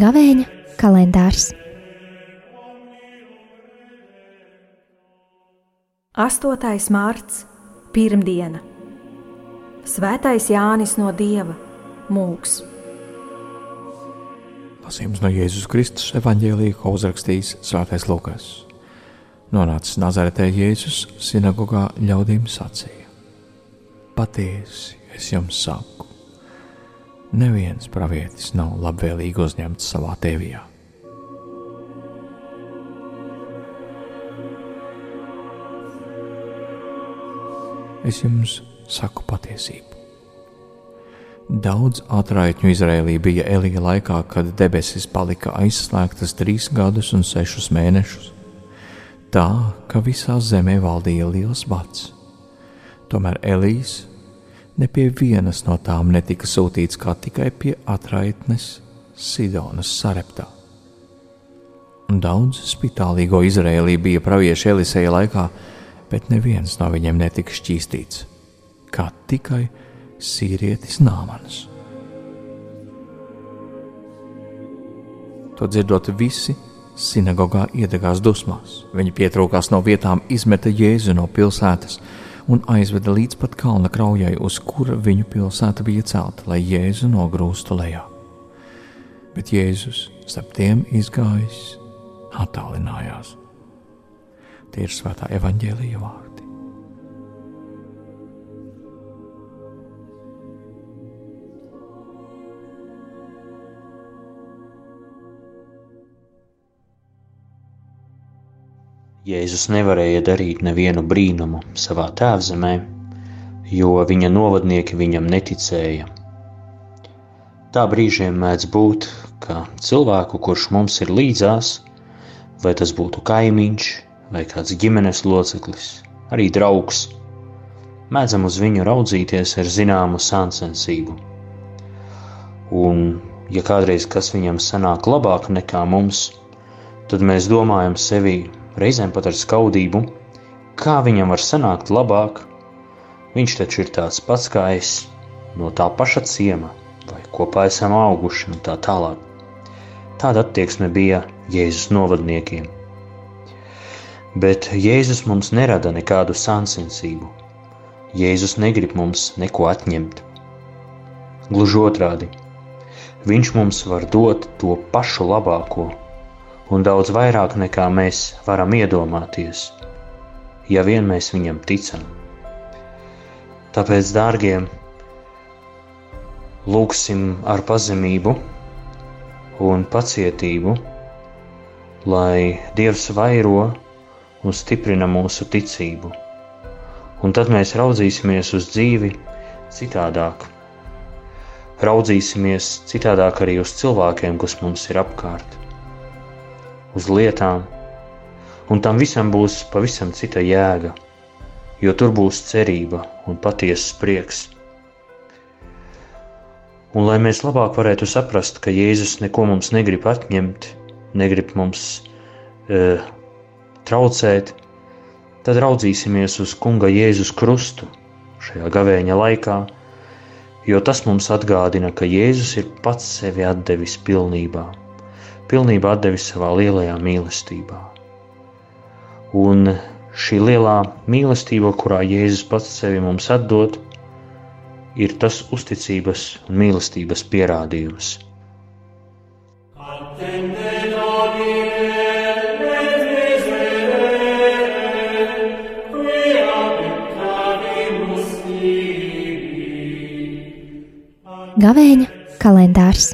Gavēņa kalendārs 8. mārts, pirmdiena. Svētais Jānis no Dieva mūks. Lasījums no Jēzus Kristus evanģēlīja, ko uzrakstījis Svētais Lukas. Nonācis Nazaretē Jēzus sinagogā ļaudīm sacīja: Patiesi es jums saku, neviens pravietis nav labvēlīgi uzņemts savā tēvijā. Es jums saku patiesību. Daudz atraitņu Izrēlī bija Elija laikā, kad debesis palika aizslēgtas trīs gadus un sešus mēnešus. Tā, ka visā zemē valdīja liels bats. Tomēr Elijas ne pie vienas no tām netika sūtīts kā tikai pie atraitnes Sidonas sareptā. Daudz spitālīgo Izrēlī bija pravieši Eliseja laikā, bet neviens no viņiem netika šķīstīts, kā tikai sīrietis Nāmans. To dzirdot visi, sinagogā iedegās dusmās. Viņi pietrūkās no vietām, izmeta Jēzu no pilsētas un aizveda līdz pat kalna kraujai, uz kura viņu pilsēta bija celta, lai Jēzu nogrūstu lejā. Bet Jēzus starp tiem izgājis, attālinājās. Tie ir svētā evaņģēlīja vārdi. Jēzus nevarēja darīt nevienu brīnumu savā tēvzemē, jo viņa novadnieki viņam neticēja. Tā brīžiem mēdz būt, ka cilvēku, kurš mums ir līdzās, vai tas būtu kaimiņš vai kāds ģimenes loceklis, arī draugs, mēdzam uz viņu raudzīties ar zināmu sāncensību. Un, ja kādreiz kas viņam sanāk labāk nekā mums, tad mēs domājam sevi reizēm pat ar skaudību, kā viņam var sanākt labāk. Viņš taču ir tāds pats kā es, no tā paša ciema, vai kopā esam auguši un tā tālāk. Tāda attieksme bija Jēzus novadniekiem. Bet Jēzus mums nerada nekādu sāncensību. Jēzus negrib mums neko atņemt. Gluži otrādi, Viņš mums var dot to pašu labāko, un daudz vairāk nekā mēs varam iedomāties, ja vien mēs viņam ticam. Tāpēc, dārgie, lūgsim ar pazemību un pacietību, lai Dievs vairo un stiprina mūsu ticību. Un tad mēs raudzīsimies uz dzīvi citādāk. Raudzīsimies citādāk arī uz cilvēkiem, kas mums ir apkārt uz lietām, un tam visam būs pavisam cita jēga, jo tur būs cerība un patiesas prieks. Un lai mēs labāk varētu saprast, ka Jēzus neko mums negrib atņemt, negrib mums e, traucēt, tad raudzīsimies uz Kunga Jēzus krustu šajā gavēņa laikā, jo tas mums atgādina, ka Jēzus ir pats sevi atdevis pilnībā pilnībā devis savā lielajā mīlestībā. Un šī lielā mīlestība, kurā Jēzus pats sevi mums atdod, ir tas uzticības un mīlestības pierādījums. Gavēņa kalendārs